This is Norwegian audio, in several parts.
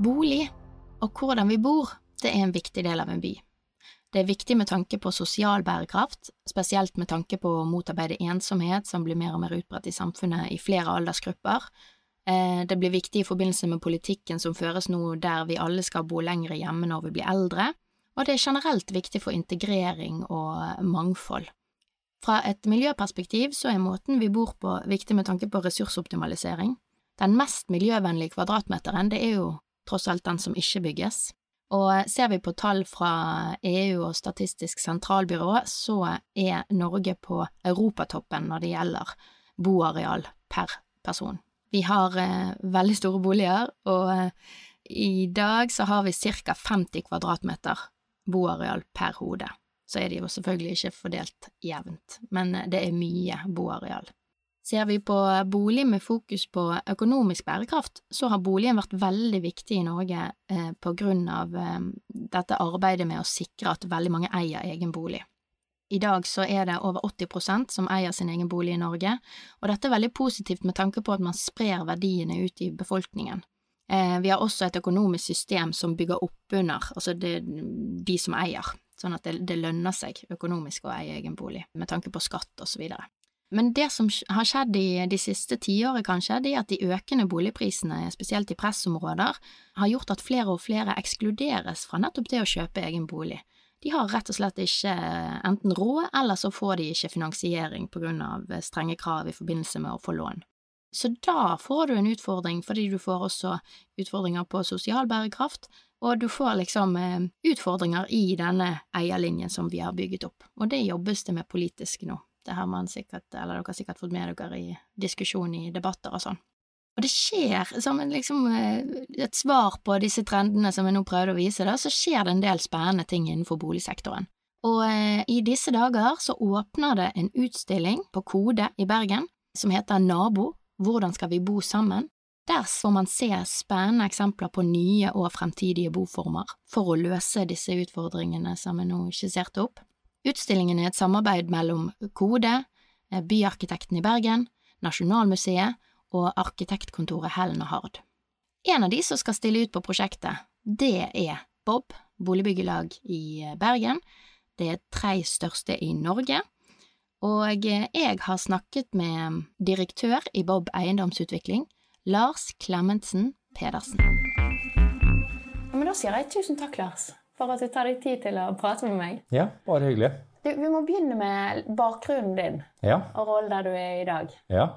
Bolig og hvordan vi bor, det er en viktig del av en by. Det er viktig med tanke på sosial bærekraft, spesielt med tanke på å motarbeide ensomhet, som blir mer og mer utbredt i samfunnet i flere aldersgrupper. Eh, det blir viktig i forbindelse med politikken som føres nå, der vi alle skal bo lenger hjemme når vi blir eldre, og det er generelt viktig for integrering og mangfold. Fra et miljøperspektiv så er måten vi bor på viktig med tanke på ressursoptimalisering. Den mest miljøvennlige kvadratmeteren, det er jo tross alt den som ikke bygges. Og ser vi på tall fra EU og Statistisk sentralbyrå, så er Norge på europatoppen når det gjelder boareal per person. Vi har eh, veldig store boliger, og eh, i dag så har vi ca. 50 kvadratmeter boareal per hode. Så er de jo selvfølgelig ikke fordelt jevnt, men eh, det er mye boareal. Ser vi på bolig med fokus på økonomisk bærekraft, så har boligen vært veldig viktig i Norge eh, på grunn av eh, dette arbeidet med å sikre at veldig mange eier egen bolig. I dag så er det over 80% som eier sin egen bolig i Norge, og dette er veldig positivt med tanke på at man sprer verdiene ut i befolkningen. Eh, vi har også et økonomisk system som bygger opp under, altså det, de som eier, sånn at det, det lønner seg økonomisk å eie egen bolig, med tanke på skatt og så videre. Men det som har skjedd i de siste tiåret, kanskje, det er at de økende boligprisene, spesielt i pressområder, har gjort at flere og flere ekskluderes fra nettopp det å kjøpe egen bolig. De har rett og slett ikke enten råd, eller så får de ikke finansiering på grunn av strenge krav i forbindelse med å få lån. Så da får du en utfordring, fordi du får også utfordringer på sosial bærekraft, og du får liksom eh, utfordringer i denne eierlinjen som vi har bygget opp, og det jobbes det med politisk nå. Det har man sikkert, eller dere har sikkert fått med dere i diskusjon i debatter og sånn. Og det skjer, som liksom eh, et svar på disse trendene som jeg nå prøvde å vise, da, så skjer det en del spennende ting innenfor boligsektoren. Og eh, i disse dager så åpner det en utstilling på Kode i Bergen som heter Nabo – hvordan skal vi bo sammen? Der får man se spennende eksempler på nye og fremtidige boformer for å løse disse utfordringene som jeg nå skisserte opp. Utstillingen er et samarbeid mellom Kode, eh, Byarkitekten i Bergen, Nasjonalmuseet og arkitektkontoret Hellen og Hard. En av de som skal stille ut på prosjektet, det er Bob, boligbyggelag i eh, Bergen. Det er tre største i Norge. Og eh, jeg har snakket med direktør i Bob eiendomsutvikling, Lars Klemetsen Pedersen. Men da sier jeg tusen takk, Lars for at du tar deg tid til å prate med meg. Ja, bare hyggelig. Du, vi må begynne med bakgrunnen din ja. og rollen der du er i dag. Ja.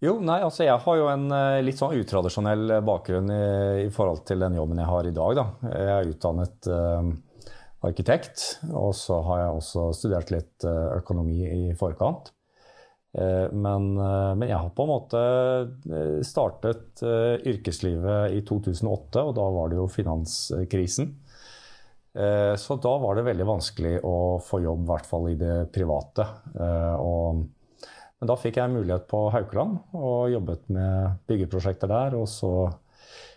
Jo, nei, altså jeg har jo en eh, litt sånn utradisjonell bakgrunn i, i, forhold til den jobben jeg har i dag. Da. Jeg er utdannet uh, arkitekt, og så har jeg også studert litt uh, økonomi i forkant. Uh, men, men, jeg har på en måte startet yrkeslivet i 2008, og da var det jo finanskrisen. Eh, så da var det veldig vanskelig å få jobb, i hvert fall i det private. Eh, og, men da fikk jeg mulighet på Haukeland og jobbet med byggeprosjekter der. Og så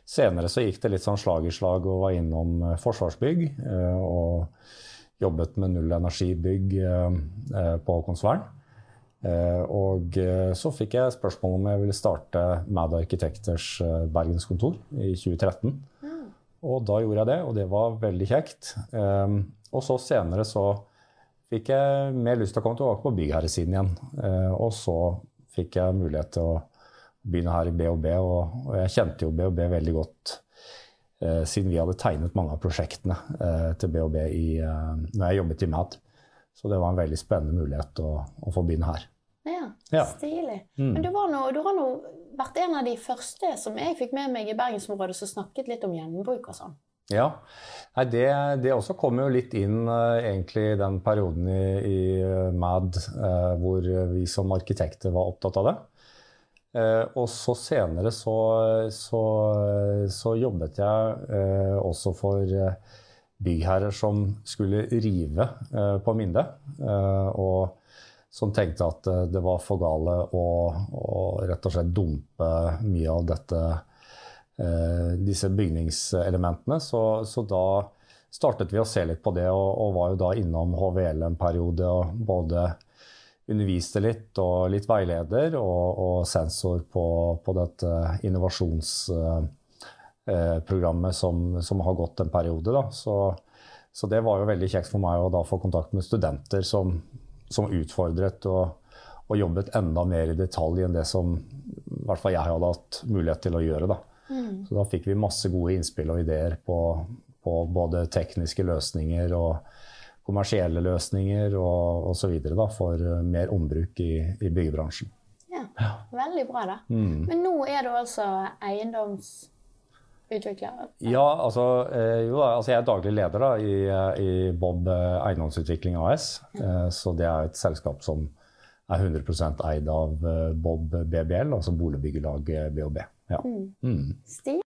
senere så gikk det litt sånn slag i slag og var innom eh, Forsvarsbygg. Og jobbet med null energibygg på Håkonsvern. Og så fikk jeg spørsmål om jeg ville starte Mad Arkitekters bergenskontor i 2013. Og da gjorde jeg det, og det var veldig kjekt. Um, og så senere så fikk jeg mer lyst til å komme tilbake på byggherresiden igjen. Uh, og så fikk jeg mulighet til å begynne her i BHB, og, jeg kjente jo BHB veldig godt uh, siden vi hadde tegnet mange av prosjektene uh, til BHB i, når jeg jobbet i MAD. Så det var en veldig spennende mulighet å, å få begynne her. Ja, ja. stilig. Mm. Men du, no, du har nå vært en av de første som jeg fikk med meg i bergensområdet som snakket litt om gjenbruk og sånn. Ja, Nei, det, det, også kom jo litt inn uh, egentlig i den perioden i, i uh, MAD uh, hvor vi som arkitekter var opptatt av det. Uh, og så senere så, så, så jobbet jeg eh, også for eh, byggherrer som skulle rive eh, på Minde. Eh, og som tenkte at eh, det var for gale å, å rett og slett dumpe mye av dette, disse bygningselementene. Så, så, da startet vi å se litt på det, og, og var jo da innom HVL en periode. og både underviste litt, og litt veileder og, og sensor på, på dette innovasjonsprogrammet eh, som, som, har gått en periode. Så, så, det var jo veldig kjekt for meg å da få kontakt med studenter som, som utfordret og, og, jobbet enda mer i detalj enn det som i hvert fall jeg hadde hatt mulighet til å gjøre. Da. Mm. Så da fikk vi masse gode innspill og ideer på, på både tekniske løsninger og kommersielle løsninger og osv. for eh, mer ombruk i, i byggebransjen. Ja, Veldig bra, da. Mm. Men nå er du altså eiendomsutvikler? Ja, altså, eh, jo, altså jeg er daglig leder da, i, i, Bob eh, Eiendomsutvikling AS. Ja. Så det er et selskap som er 100% eid av Bob BBL, altså boligbyggelag BHB. Ja. Mm. Mm.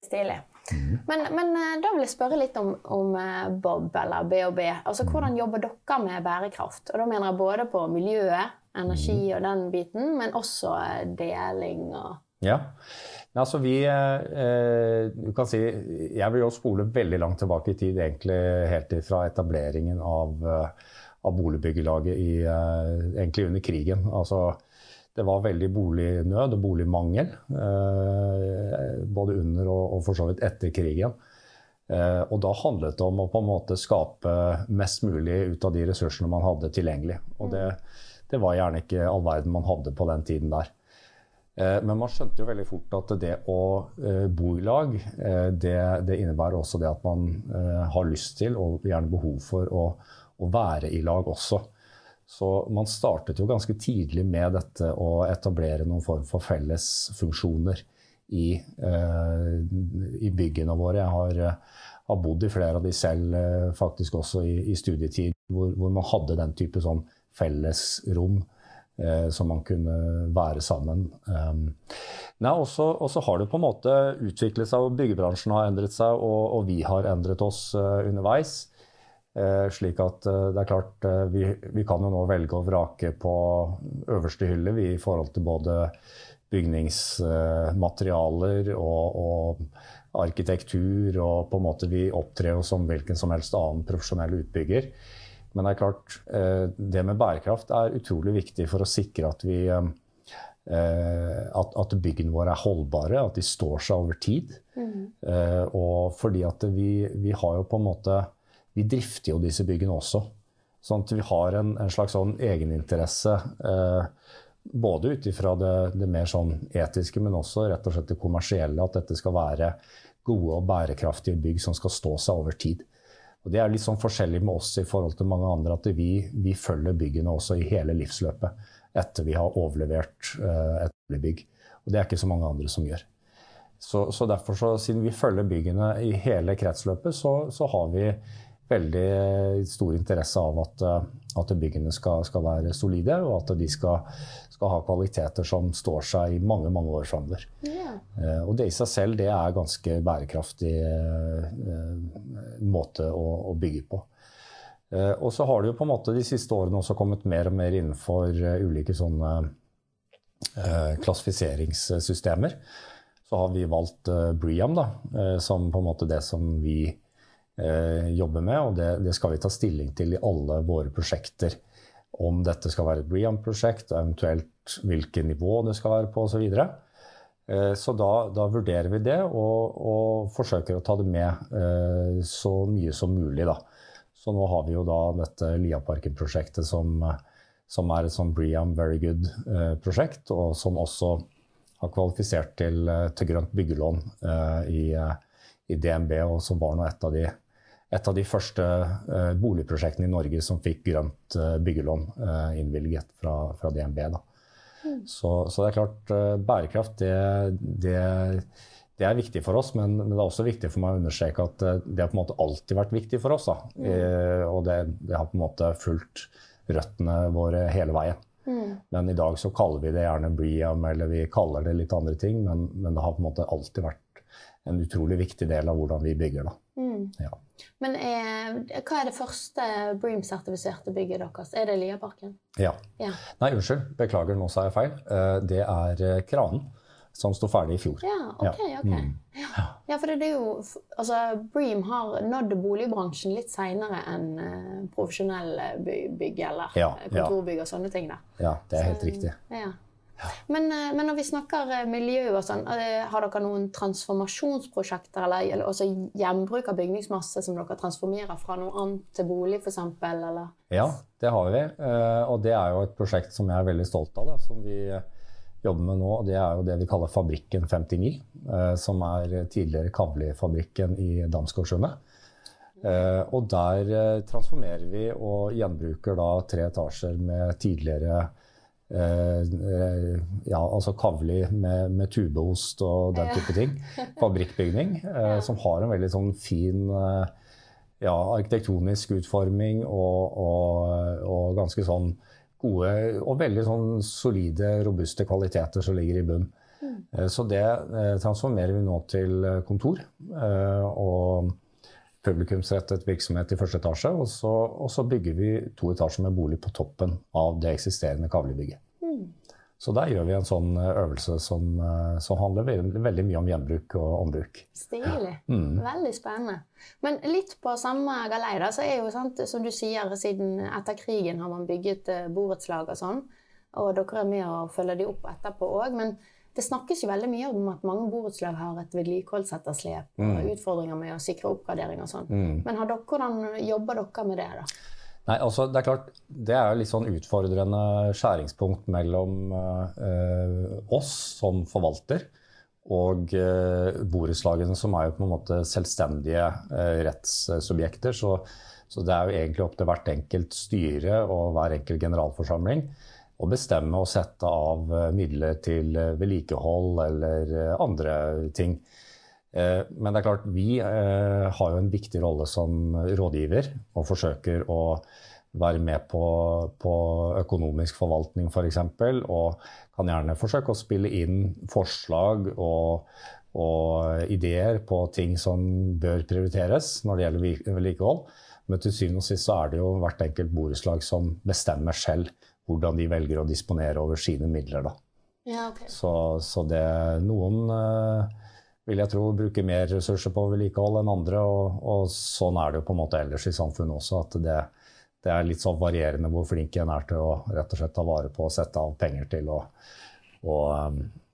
Stilig. Mm. Men, men, eh, da vil jeg spørre litt om, om eh, Bob eller BHB. Altså, mm. Hvordan jobber dere med bærekraft? Og Da mener jeg både på miljøet, energi mm. og den biten, men også eh, deling og Ja. Altså vi eh, du kan si, Jeg vil jo spole veldig langt tilbake i tid, egentlig helt fra etableringen av, av boligbyggelaget i, egentlig under krigen. Altså det var veldig bolignød og boligmangel, eh, både under og, og for så vidt etter krigen. Eh, og da handlet det om å på en måte skape mest mulig ut av de ressursene man hadde tilgjengelig. Og det, det var gjerne ikke all verden man hadde på den tiden der. Eh, men man skjønte jo veldig fort at det å bo i lag, det, det innebærer også det at man har lyst til og gjerne behov for å, å være i lag også. Så man startet jo ganske tidlig med dette å etablere noen form for felles funksjoner i, i byggene våre. Jeg har, har, bodd i flere av de selv, faktisk også i, i studietid, hvor, hvor, man hadde den type sånn fellesrom som man kunne være sammen. Um, nei, også, også, har det på en måte utviklet seg, og byggebransjen har endret seg, og, og vi har endret oss underveis. Eh, slik at eh, det er klart eh, vi, vi, kan jo nå velge å vrake på øverste hylle vi, i forhold til både bygningsmaterialer og, og, arkitektur. Og på en måte vi opptrer jo som hvilken som helst annen profesjonell utbygger. Men det er klart, det med bærekraft er utrolig viktig for å sikre at vi at, at byggene våre er holdbare, at de står seg over tid. Mm. Og fordi at vi, vi har jo på en måte vi drifter jo disse byggene også. Sånn at vi har en, en slags sånn egeninteresse eh, både ut ifra det, det, mer sånn etiske, men også rett og slett det kommersielle. At dette skal være gode og bærekraftige bygg som skal stå seg over tid. Og Det er litt sånn forskjellig med oss i forhold til mange andre, at vi, vi følger byggene også i hele livsløpet etter vi har overlevert eh, et bygg. Og Det er ikke så mange andre som gjør. Så, så derfor, så, siden vi følger byggene i hele kretsløpet, så, så har vi veldig stor interesse av at, eh, at byggene skal, skal, være solide, og at de skal, skal, ha kvaliteter som står seg i mange mange år framover. Yeah. Og det i seg selv det er ganske bærekraftig eh, måte å, å, bygge på. Eh, og så har det jo på en måte de siste årene også kommet mer og mer innenfor ulike sånne klassifiseringssystemer. Så har vi valgt Briam da, som på en måte det som vi eh, jobber med, og det, det, skal vi ta stilling til i alle våre prosjekter. Om dette skal være et BREAM-prosjekt, eventuelt hvilket nivå det skal være på osv. Så, videre. eh, så da, da, vurderer vi det og, og, forsøker å ta det med eh, så mye som mulig. Da. Så nå har vi jo da dette Liaparken-prosjektet som, som, er et sånn BREAM Very Good-prosjekt, og som også har kvalifisert til, til grønt byggelån eh, i, i DNB, og som var nå et av de et av de første uh, boligprosjektene i Norge som fikk grønt uh, byggelån uh, innvilget fra, fra DNB. Mm. Så, så, det er klart, bærekraft det, det, det, er viktig for oss, men, men, det er også viktig for meg å understreke at det har på en måte alltid vært viktig for oss. Mm. og det, det, har på en måte fulgt røttene våre hele veien. Mm. Men i dag så kaller vi det gjerne Briam, eller vi kaller det litt andre ting. Men, men, det har på en måte alltid vært en utrolig viktig del av hvordan vi bygger. da. Mm. Ja. Men er, hva er det første Bream-sertifiserte bygget deres? Er det Liaparken? Ja. ja. Nei, unnskyld. Beklager, nå sa jeg feil. Eh, det er eh, kranen som sto ferdig i fjor. Ja, ok. ok. Mm. Ja. ja. for det er jo altså, Bream har nådd boligbransjen litt seinere enn profesjonelle bygg eller kontorbygg og sånne ting. da. Ja, det er helt Så, riktig. Ja. Men, eh, men, når vi snakker eh, miljø og sånn, eh, har dere noen transformasjonsprosjekter eller, eller også gjenbruk av bygningsmasse som dere transformerer fra noe annet til bolig f.eks.? Ja, det har vi. Og det er jo et prosjekt som jeg er veldig stolt av. Da, som vi jobber med nå. Det er jo det vi kaller Fabrikken 59. Som er tidligere Kavli-fabrikken i Damsgårdsundet. Og der transformerer vi og gjenbruker da tre etasjer med tidligere ja, altså Kavli med, med tubeost og den type ting. Fabrikkbygning. Eh, som har en veldig sånn fin ja, arkitektonisk utforming og, og, og, ganske sånn gode og veldig sånn solide, robuste kvaliteter som ligger i bunn. Mm. Så det transformerer vi nå til kontor. og publikumsrettet virksomhet i første etasje. Og så, og så, bygger vi to etasjer med bolig på toppen av det eksisterende kavlebygget. Mm. Så der gjør vi en sånn eh, øvelse som, eh, som handler veldig, veldig, mye om gjenbruk og ombruk. Stilig. Mm. Veldig spennende. Men litt på samme galei, da, så er jo sant, som du sier, siden etter krigen har man bygget uh, borettslag og sånn. Og dere er med og følger de opp etterpå òg. Men det snakkes jo veldig mye om at mange borettslag har et vedlikeholdsetterslep mm. og utfordringer med å sikre oppgradering og sånn. Mm. Men dere, hvordan jobber dere med det? da? Nei, altså Det er klart, det er jo litt sånn utfordrende skjæringspunkt mellom eh, oss som forvalter og eh, borettslagene, som er jo på en måte selvstendige eh, rettssubjekter. Så, så, det er jo egentlig opp til hvert enkelt styre og hver enkelt generalforsamling å bestemme og sette av eh, midler til eh, vedlikehold eller eh, andre ting. Men det er klart, vi har jo en viktig rolle som rådgiver og forsøker å være med på, på økonomisk forvaltning f.eks. For og kan gjerne forsøke å spille inn forslag og, og, ideer på ting som bør prioriteres når det gjelder vedlikehold. Men til syvende og sist så er det jo hvert enkelt borettslag som bestemmer selv hvordan de velger å disponere over sine midler. Da. Ja, okay. så, så, det Noen uh, vil jeg tro bruker mer ressurser på vedlikehold enn andre, og, og, sånn er det jo på en måte ellers i samfunnet også. at det, det er litt sånn varierende hvor flink en er til å rett og slett ta vare på og sette av penger til å, um, Eh,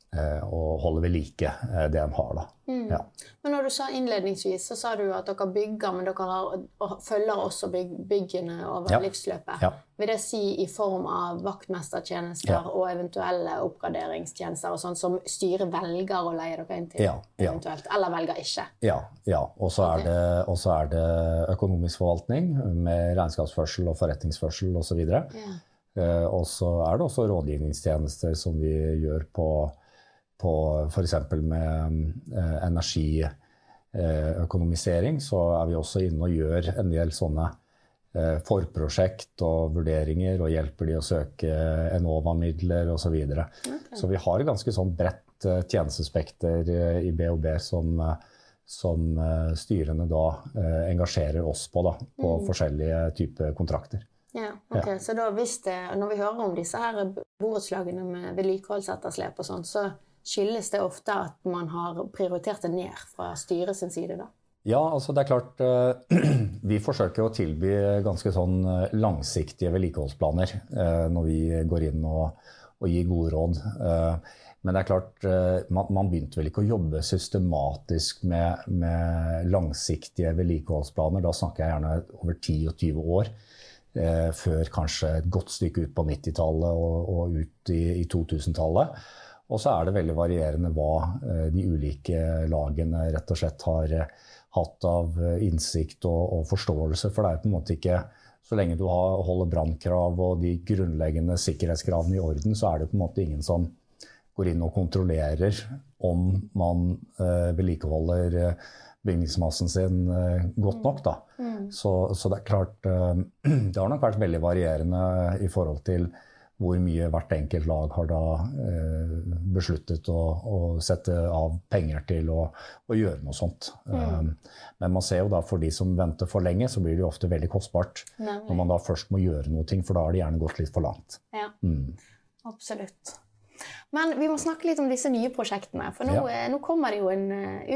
og holde ved like eh, det en har. Da. Mm. Ja. Men når du sa innledningsvis, så sa du at dere bygger, men dere har, følger også bygg, byggene over ja. livsløpet. Ja. Vil det si i form av vaktmestertjenester og eventuelle oppgraderingstjenester og sånn som styret velger å leie dere inn til? eventuelt, Eller velger ikke? Ja. ja. Og så okay. er, er, det økonomisk forvaltning med regnskapsførsel og forretningsførsel osv. Og, så ja. og så er det også rådgivningstjenester som vi gjør på på f.eks. med eh, energiøkonomisering, så er vi også inne og gjør en del sånne eh, forprosjekt og vurderinger og hjelper de å søke Enova-midler osv. Så, okay. så vi har et ganske sånn bredt eh, tjenestespekter i BOB som, som styrene da engasjerer oss på, da, på mm. forskjellige typer kontrakter. Ja, ok. Ja. Så da hvis det, når vi hører om disse her borettslagene med vedlikeholdsetterslep og sånn, så skyldes det ofte at man har prioritert det ned fra styret sin side? da? Ja, altså det er klart uh, Vi forsøker å tilby ganske sånn eh, langsiktige vedlikeholdsplaner uh, når vi går inn og, og gir gode råd. Men det er klart, man, man, begynte vel ikke å jobbe systematisk med, med langsiktige vedlikeholdsplaner. Da snakker jeg gjerne over 10 og 20 år. før kanskje et godt stykke ut på 90-tallet og, og, ut i, i 2000-tallet. Og så er det veldig varierende hva eh, de ulike lagene rett og slett har eh, hatt av eh, innsikt og, og forståelse. For det er på en måte ikke Så lenge du har, holder brannkrav og de grunnleggende sikkerhetskravene i orden, så er det på en måte ingen som går inn og kontrollerer om man eh, vedlikeholder eh, bygningsmassen sin eh, godt nok. Da. Mm. Så, så, det er klart Det har nok vært veldig varierende i forhold til hvor mye hvert enkelt lag har da eh, besluttet å, å, sette av penger til å, å gjøre noe sånt. Mm. Um, men man ser jo da for de som venter for lenge, så blir det jo ofte veldig kostbart. Nei. Når man da først må gjøre noe, for da har det gjerne gått litt for langt. Ja, mm. absolutt. Men vi må snakke litt om disse nye prosjektene. For nå, ja. nå kommer det jo en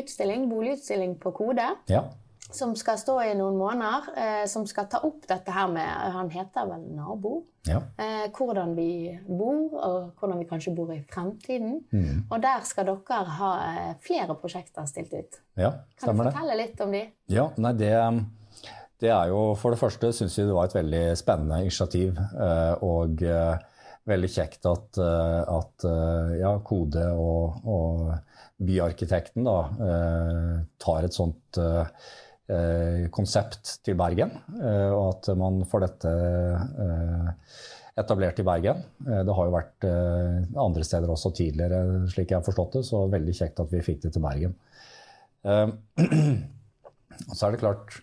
utstilling, boligutstilling på Kode. Ja som skal stå i noen måneder, eh, som skal ta opp dette her med Han heter vel Nabo? Ja. Eh, hvordan vi bor, og hvordan vi kanskje bor i fremtiden. Mm. Og der skal dere ha eh, flere prosjekter stilt ut. Ja, kan du fortelle litt om de? Ja, nei, det, det er jo For det første syns vi det var et veldig spennende initiativ. Eh, og eh, veldig kjekt at, eh, at ja, Kode og, og byarkitekten da, tar et sånt konsept til Bergen, eh, og at man får dette eh, etablert i Bergen. Det har jo vært andre steder også tidligere, slik jeg har forstått det, så veldig kjekt at vi fikk det til Bergen. Så er det klart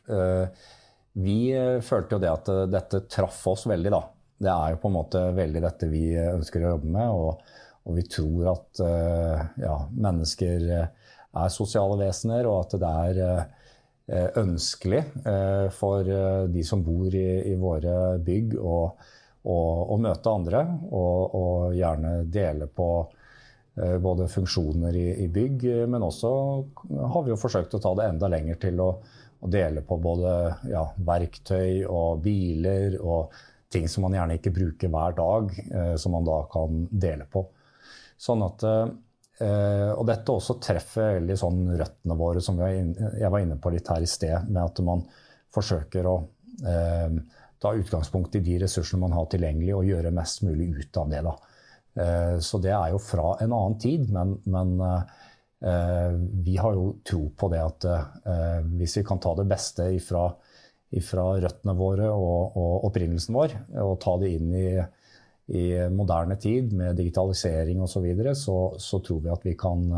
Vi følte jo det at dette traff oss veldig, da. Det er jo på en måte veldig dette vi ønsker å jobbe med. Og, og vi tror at ja, mennesker er sosiale vesener, og at det er Eh, ønskelig eh, for eh, de som bor i, våre bygg, å, møte andre og, og, gjerne dele på både funksjoner i, i, bygg, men også har vi jo forsøkt å ta det enda lenger til å, å dele på både ja, verktøy og biler og ting som man gjerne ikke bruker hver dag, som man da kan dele på. Sånn at og dette også treffer veldig sånn røttene våre, som jeg var inne på litt her i sted, med at man forsøker å eh, ta utgangspunkt i de ressursene man har tilgjengelig, og gjøre mest mulig ut av det. Eh, så det er jo fra en annen tid, men, men vi har jo tro på det at hvis vi kan ta det beste ifra, ifra røttene våre og, og opprinnelsen vår, og ta det inn i i moderne tid med digitalisering osv., så, videre, så så tror vi at vi kan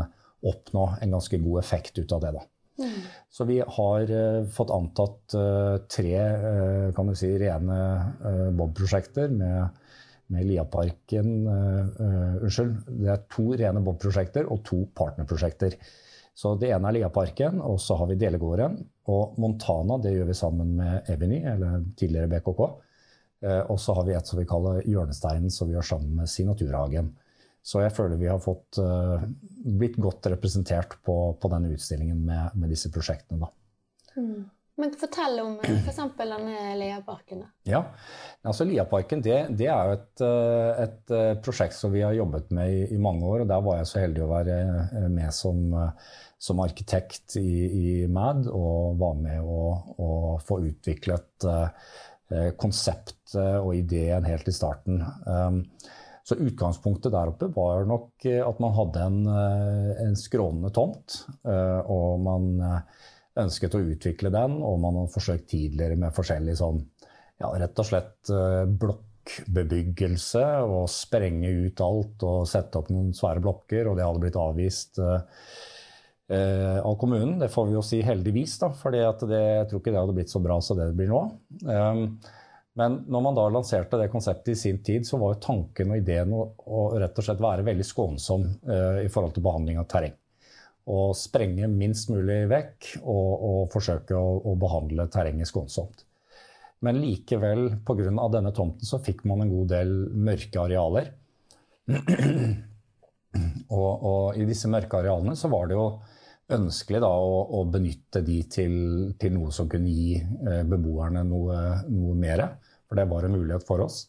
oppnå en ganske god effekt ut av det. da. Mm. Så vi har uh, fått antatt uh, tre uh, kan du si, rene Bob-prosjekter med, med Liaparken Unnskyld, det er to rene Bob-prosjekter og to partnerprosjekter. Så det ene er Liaparken, og så har vi Delegården. Og Montana det gjør vi sammen med Ebony, eller tidligere BKK. Eh, og så har vi et som vi kaller Hjørnesteinen, som vi gjør sammen med Signaturhagen. Så jeg føler vi har fått uh, blitt godt representert på, på denne utstillingen med, med disse prosjektene. Mm. Men fortell om f.eks. For denne Liaparken. Ja, altså Liaparken det, det er jo et, et, prosjekt som vi har jobbet med i, i, mange år. og Der var jeg så heldig å være med som, som arkitekt i, i, MAD og var med å, å få utviklet uh, Eh, konseptet og ideen helt i starten. Um, så utgangspunktet der oppe var nok eh, at man hadde en, eh, en skrånende tomt. Og man ønsket å utvikle den, og man har forsøkt tidligere med forskjellig sånn ja, rett og slett blokkbebyggelse. Og sprenge ut alt og sette opp noen svære blokker, og det hadde blitt avvist eh, av kommunen. Det får vi jo si heldigvis, da, for jeg tror ikke det hadde blitt så bra som det blir nå. Um, men når man da lanserte det konseptet i sin tid, så var jo tanken og ideen å, rett og slett være veldig skånsom uh, i forhold til behandling av terreng. Og sprenge minst mulig vekk og, og forsøke å, å, behandle terrenget skånsomt. Men likevel, pga. denne tomten, så fikk man en god del mørke arealer. og, og i disse mørke arealene så var det jo ønskelig da, å, å, benytte de til, til, noe som kunne gi eh, beboerne noe, noe mer. For det var en mulighet for oss.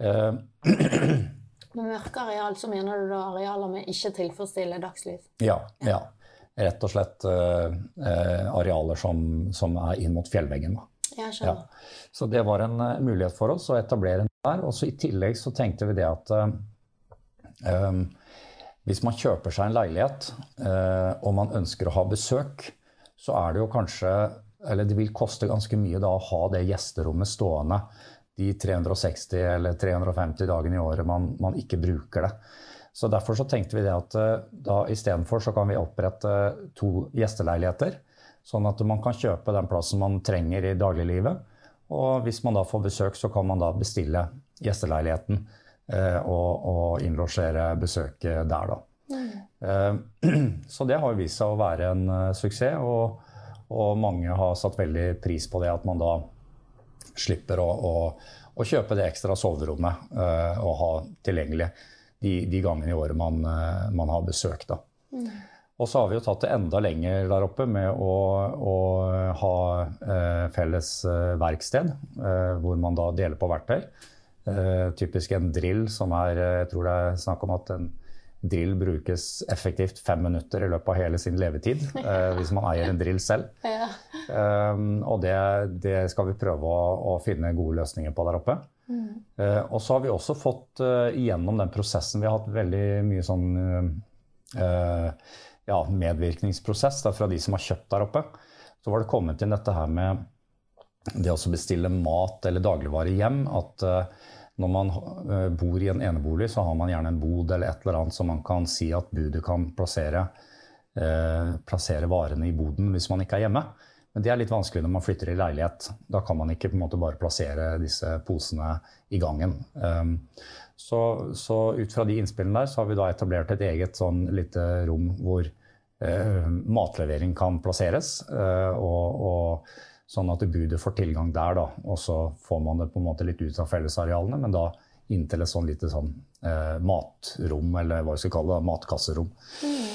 Eh. Med mørke areal så mener du da arealer med ikke tilfredsstiller dagslys? Ja. ja. Rett og slett eh, eh arealer som, som, er inn mot fjellveggen. Da. Jeg Ja. Så det var en uh, mulighet for oss å etablere en der. Og I tillegg så tenkte vi det at uh, um, hvis man kjøper seg en leilighet eh, og man ønsker å ha besøk, så er det jo kanskje Eller det vil koste ganske mye da å ha det gjesterommet stående de 360 eller 350 dagene i året man, man ikke bruker det. Så Derfor så tenkte vi det at eh, da istedenfor så kan vi opprette to gjesteleiligheter. Sånn at man kan kjøpe den plassen man trenger i dagliglivet. Og hvis man da får besøk, så kan man da bestille gjesteleiligheten og, og innlosjere besøket der, da. Mm. Så det har vist seg å være en suksess, og, og, mange har satt veldig pris på det at man da slipper å, å, å kjøpe det ekstra soverommet og ha tilgjengelig de, de gangene i året man, man har besøk. da. Og så har vi jo tatt det enda lenger der oppe med å, å ha eh, felles eh, verksted, eh, hvor man da deler på verktøy. Eh, typisk en drill som er eh, Jeg tror det er snakk om at en drill brukes effektivt fem minutter i løpet av hele sin levetid, Uh, hvis man eier en drill selv. Ja. og det, det, skal vi prøve å, å, finne gode løsninger på der oppe. Mm. og så har vi også fått gjennom den prosessen Vi har hatt veldig mye sånn ja, medvirkningsprosess da, fra de som har kjøpt der oppe. Så var det kommet inn dette her med det å bestille mat eller dagligvare hjem. At uh, når man uh, bor i en enebolig, så har man gjerne en bod eller et eller annet som man kan si at budet kan plassere, uh, plassere varene i boden hvis man ikke er hjemme. Men det er litt vanskelig når man flytter i leilighet. Da kan man ikke på en måte bare plassere disse posene i gangen. Um, så, så, ut fra de innspillene der, så har vi da etablert et eget sånn lite rom hvor eh, matlevering kan plasseres. Eh, og, og, sånn at budet får tilgang der, da. Og så får man det på en måte litt ut av fellesarealene, men da inntil et sånn lite sånn eh, matrom, eller hva vi skal kalle det, matkasserom. Mm.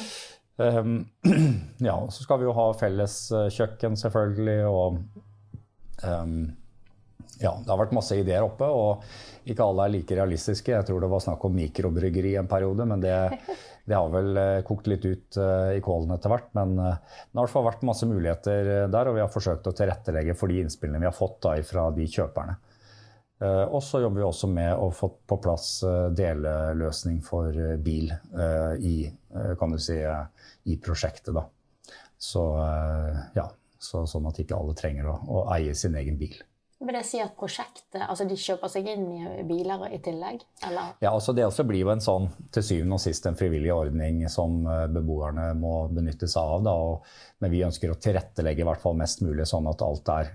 Um, ja, så skal vi jo ha felles eh, kjøkken, selvfølgelig, og um, ja, det har vært masse ideer oppe, og ikke alle er like realistiske. Jeg tror det var snakk om mikrobryggeri en periode, men det, det har vel eh, kokt litt ut eh, i kålen etter hvert. Men eh, det har i hvert fall vært masse muligheter der, og vi har forsøkt å tilrettelegge for de innspillene vi har fått da, fra de kjøperne. Og så jobber vi også med å få på plass deleløsning for bil i, si, i prosjektet. Da. Så, ja, så, sånn at ikke alle trenger å, å eie sin egen bil. Vil det si at prosjektet Altså de kjøper seg inn i biler i tillegg, eller? Ja, altså det også blir jo en sånn til syvende og sist en frivillig ordning som eh, beboerne må benytte seg av. Da, og, men vi ønsker å tilrettelegge i hvert fall mest mulig sånn at alt er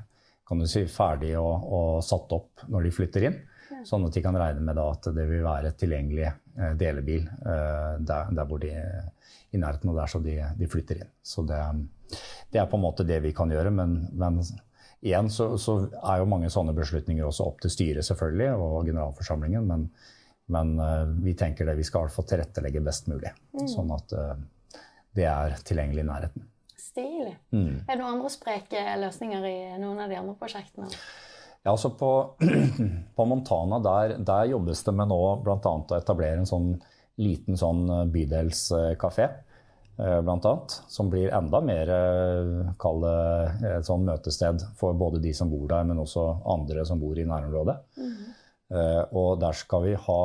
kan du si, ferdig og, og satt opp når de flytter inn. Ja. Sånn at de kan regne med da, at det vil være et tilgjengelig eh, delebil eh, der, der, hvor de i nærheten av der så de, de flytter inn. Så det, det, er på en måte det vi kan gjøre. men, men Igjen så, så, er jo mange sånne beslutninger også opp til styret selvfølgelig, og generalforsamlingen. Men, men uh, vi tenker det vi skal i hvert fall tilrettelegge best mulig. Mm. Sånn at uh, det er tilgjengelig i nærheten. Stilig. Mm. Er det noen andre spreke løsninger i noen av de andre prosjektene? Ja, altså på, på Montana der, der, jobbes det med nå bl.a. å etablere en sånn liten sånn eh, bydelskafé. Eh, blant annet, som blir enda mer kalde, et sånn møtested for både de som bor der, men også andre som bor i nærområdet. Mm. Og der skal vi ha,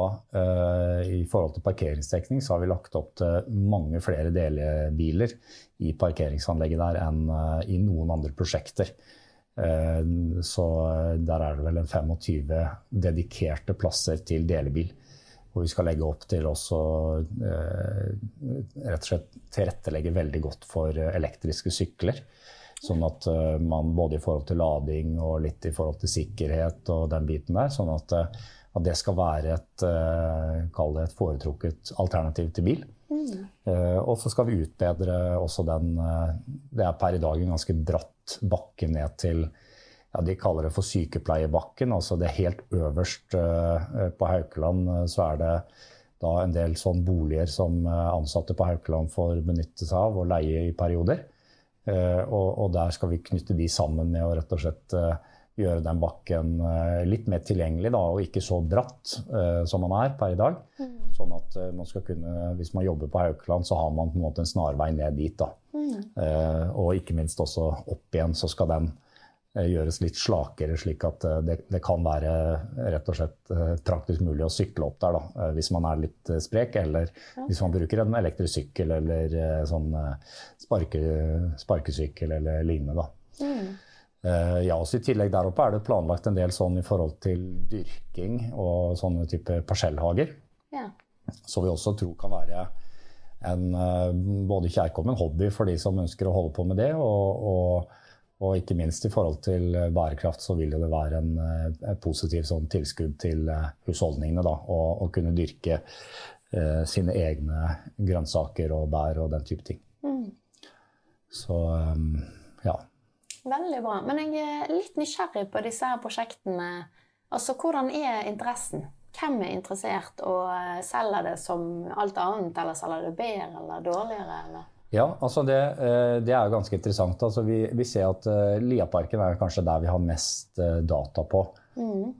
i forhold til parkeringsdekning, så har vi lagt opp til mange flere delebiler i parkeringsanlegget der enn i noen andre prosjekter. Så der er det vel en 25 dedikerte plasser til delebil. Hvor vi skal legge opp til også eh, rett og slett tilrettelegge veldig godt for eh, elektriske sykler. Sånn at uh, man både i forhold til lading og litt i forhold til sikkerhet og den biten der, sånn at, at det skal være et, et foretrukket alternativ til bil. Mm. og så skal vi utbedre også den Det er per i dag en ganske bratt bakke ned til ja, De kaller det for sykepleierbakken. altså det Helt øverst uh, på Haukeland uh, så er det da en del sånn boliger som ansatte på Haukeland får benytte seg av og leie i perioder. Og, og, der skal vi knytte de sammen med å rett og slett gjøre den bakken litt mer tilgjengelig da, og ikke så bratt som man er per i dag. Mm. Sånn at man skal kunne, hvis man jobber på Haukeland, så har man på en måte en snarvei ned dit. da. Mm. og ikke minst også opp igjen, så skal den Eh, gjøres litt slakere, slik at eh, det, det, kan være rett og slett eh, praktisk mulig å sykle opp der da, hvis man er litt sprek, eller hvis man bruker en elektrisk sykkel eller sånn sparke, sparkesykkel eller lignende. Da. Mm. Ja, også I tillegg der oppe er det planlagt en del sånn i forhold til dyrking og sånne type parsellhager. Ja. Som vi også tror kan være en både kjærkommen hobby for de som ønsker å holde på med det. og, og Og ikke minst i forhold til bærekraft så vil det være en, en positiv sånn tilskudd til husholdningene. Da, å kunne dyrke eh, sine egne grønnsaker og bær og den type ting. Mm. Så um, ja. Veldig bra. Men jeg er litt nysgjerrig på disse her prosjektene. Altså, Hvordan er interessen? Hvem er interessert, og eh, selger det som alt annet, eller selger det bedre eller dårligere? Eller? Ja, altså det, eh, det, er jo ganske interessant. Altså vi, vi, ser at uh, Liaparken er kanskje der vi har mest uh, data på. Mm.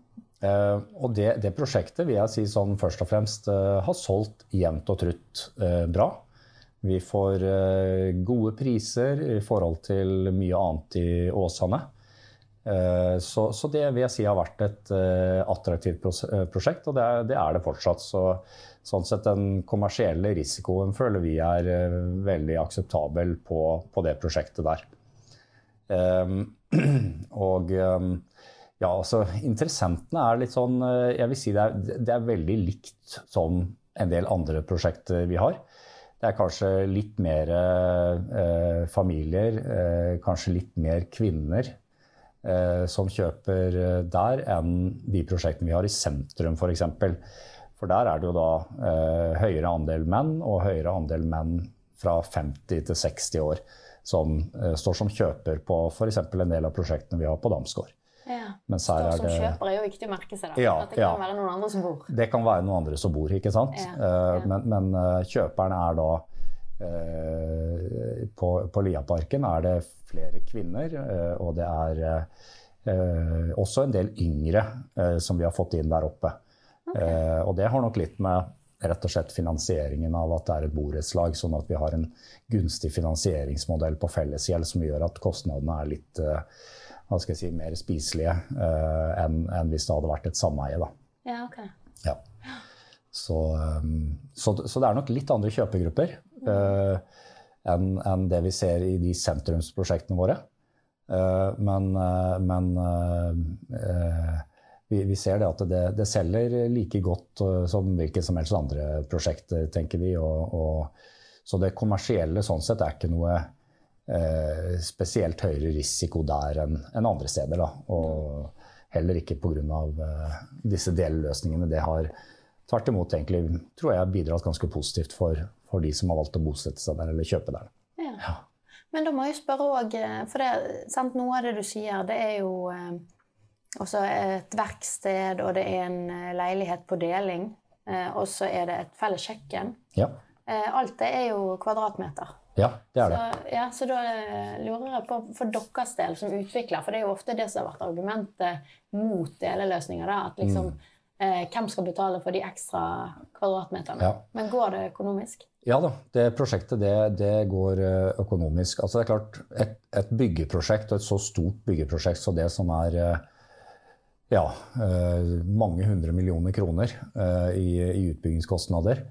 Uh, og det, det, prosjektet vil jeg si sånn først og fremst har solgt jevnt og trutt bra. Vi får gode priser i forhold til mye annet i Åsane. Så, så, det vil jeg si har vært et attraktivt prosjekt, og det, det er det fortsatt. Så Sånn sett Den kommersielle risikoen føler vi er veldig akseptabel på, på, det prosjektet der. Um, og um, ja, altså Interessentene er litt sånn Jeg vil si det er, det er, veldig likt som en del andre prosjekter vi har. Det er kanskje litt mer eh, familier, kanskje litt mer kvinner som kjøper der enn de prosjektene vi har i sentrum, f.eks. For der er det jo da eh, høyere andel menn, og høyere andel menn fra 50 til 60 år som eh, står som kjøper på f.eks. en del av prosjektene vi har på Damsgård. Ja. Mens her står som det... kjøper er jo viktig å merke seg. da, ja, At det kan ja. være noen andre som bor. Det kan være noen andre som bor, ikke sant. Ja, eh, men, men kjøperen er da På, på Liaparken er det flere kvinner, uh, og det er også en del yngre som vi har fått inn der oppe. Okay. Eh, og det har nok litt med rett og slett finansieringen av at det er et borettslag, sånn at vi har en gunstig finansieringsmodell på fellesgjeld som gjør at kostnadene er litt eh, hva skal jeg si, mer spiselige eh, enn, en hvis det hadde vært et sameie. Da. Ja, okay. ja. Så, um, så, så, det er nok litt andre kjøpegrupper enn, en det vi ser i de sentrumsprosjektene våre. Uh, men, uh, men vi, vi, ser det at det, det, selger like godt som hvilket som helst andre prosjekter, tenker vi. Og, og, så det kommersielle sånn sett er ikke noe eh, spesielt høyere risiko der enn en andre steder. Da. Og heller ikke pga. Uh, disse delløsningene. Det har tvert imot egentlig, tror jeg bidratt ganske positivt for, for, de som har valgt å bosette seg der eller kjøpe der. Ja. Ja. Men da må jeg spørre òg, eh, for det, sant, noe av det du sier, det er jo også et verksted, og det er en eh, leilighet på deling. Eh, og så er det et felles kjøkken. Ja. Eh, alt det er jo kvadratmeter. Ja, det er det. Så, ja, så da lurer jeg på for deres del som utvikler, for det er jo ofte det som har vært argumentet mot deleløsninger. Da, at liksom, mm. eh, hvem skal betale for de ekstra kvadratmeterne? Ja. Men går det økonomisk? Ja da, det prosjektet det, det går økonomisk. Altså det er klart, et, et, byggeprosjekt og et så stort byggeprosjekt som det som er ja, eh, mange hundre millioner kroner eh, i, i utbyggingskostnader,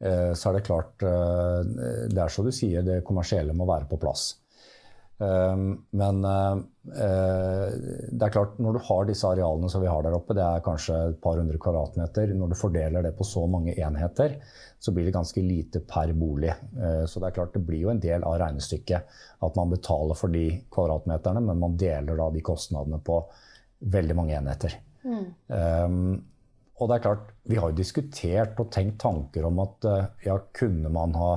eh, så er det klart Det er så du sier, det kommersielle må være på plass. Men det er klart, når du har disse arealene som vi har der oppe, det er kanskje et par hundre kvadratmeter, når du fordeler det på så mange enheter, så blir det ganske lite per bolig. Så det er klart, det blir jo en del av regnestykket at man betaler for de kvadratmeterne, men man deler da de kostnadene på veldig mange enheter. Mm. Um, og det er klart, vi har jo diskutert og tenkt tanker om at eh, ja, kunne man ha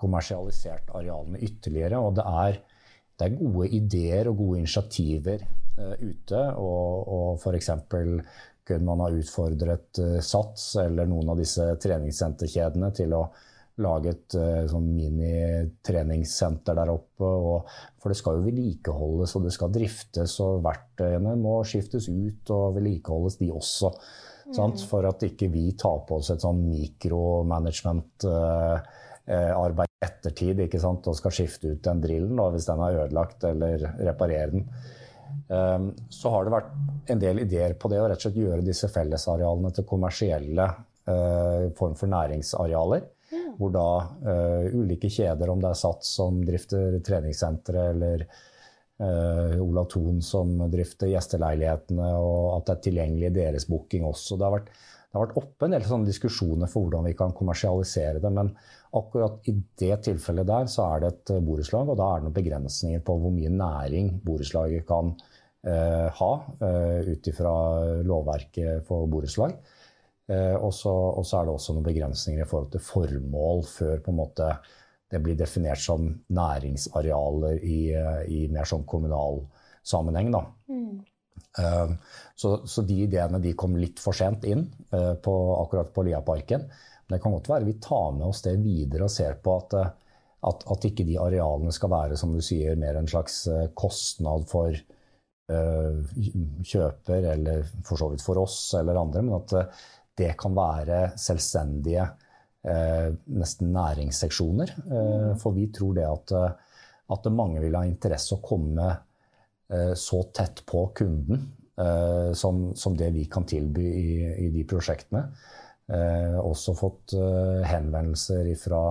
kommersialisert arealene ytterligere? Og det er, det er gode ideer og gode initiativer uh, ute. Og, og f.eks. kunne man ha utfordret uh, SATS eller noen av disse treningssenterkjedene til å lage et uh, sånn minitreningssenter der oppe. Og, for det skal jo vedlikeholdes og det skal driftes, og verktøyene må skiftes ut og vedlikeholdes, de også. Mm. For at ikke vi tar på oss et sånn mikromanagement-arbeid uh, uh, ettertid ikke sant? og skal skifte ut den drillen hvis den er ødelagt, eller reparere den. Um, så har det vært en del ideer på det å rett og slett gjøre disse fellesarealene til kommersielle uh, form for næringsarealer. Hvor da uh, ulike kjeder, om det er SATS som drifter treningssentre, eller uh, Olav Thon som drifter gjesteleilighetene, og at det er tilgjengelig i deres booking også. Det har vært det har vært oppe en del sånne diskusjoner for hvordan vi kan kommersialisere det. Men akkurat i det tilfellet der så er det et borettslag, og da er det noen begrensninger på hvor mye næring borettslaget kan eh, ha eh, ut ifra lovverket for borettslag. Eh, og så er det også noen begrensninger i forhold til formål før på en måte det blir definert som næringsarealer i, eh, i mer sånn kommunal sammenheng. Da. Mm. Uh, så, så, de ideene de kom litt for sent inn uh, på, akkurat på Liaparken. Men det kan godt være vi tar med oss det videre og ser på at, at, at ikke de arealene skal være som du sier, mer en slags kostnad for kjøper, eller for så vidt for oss eller andre, men at det kan være selvstendige eh, nesten næringsseksjoner. Eh, for vi tror det at, eh, at mange vil ha interesse å komme eh, så tett på kunden eh, som, som, det vi kan tilby i, i de prosjektene. Eh, også fått henvendelser fra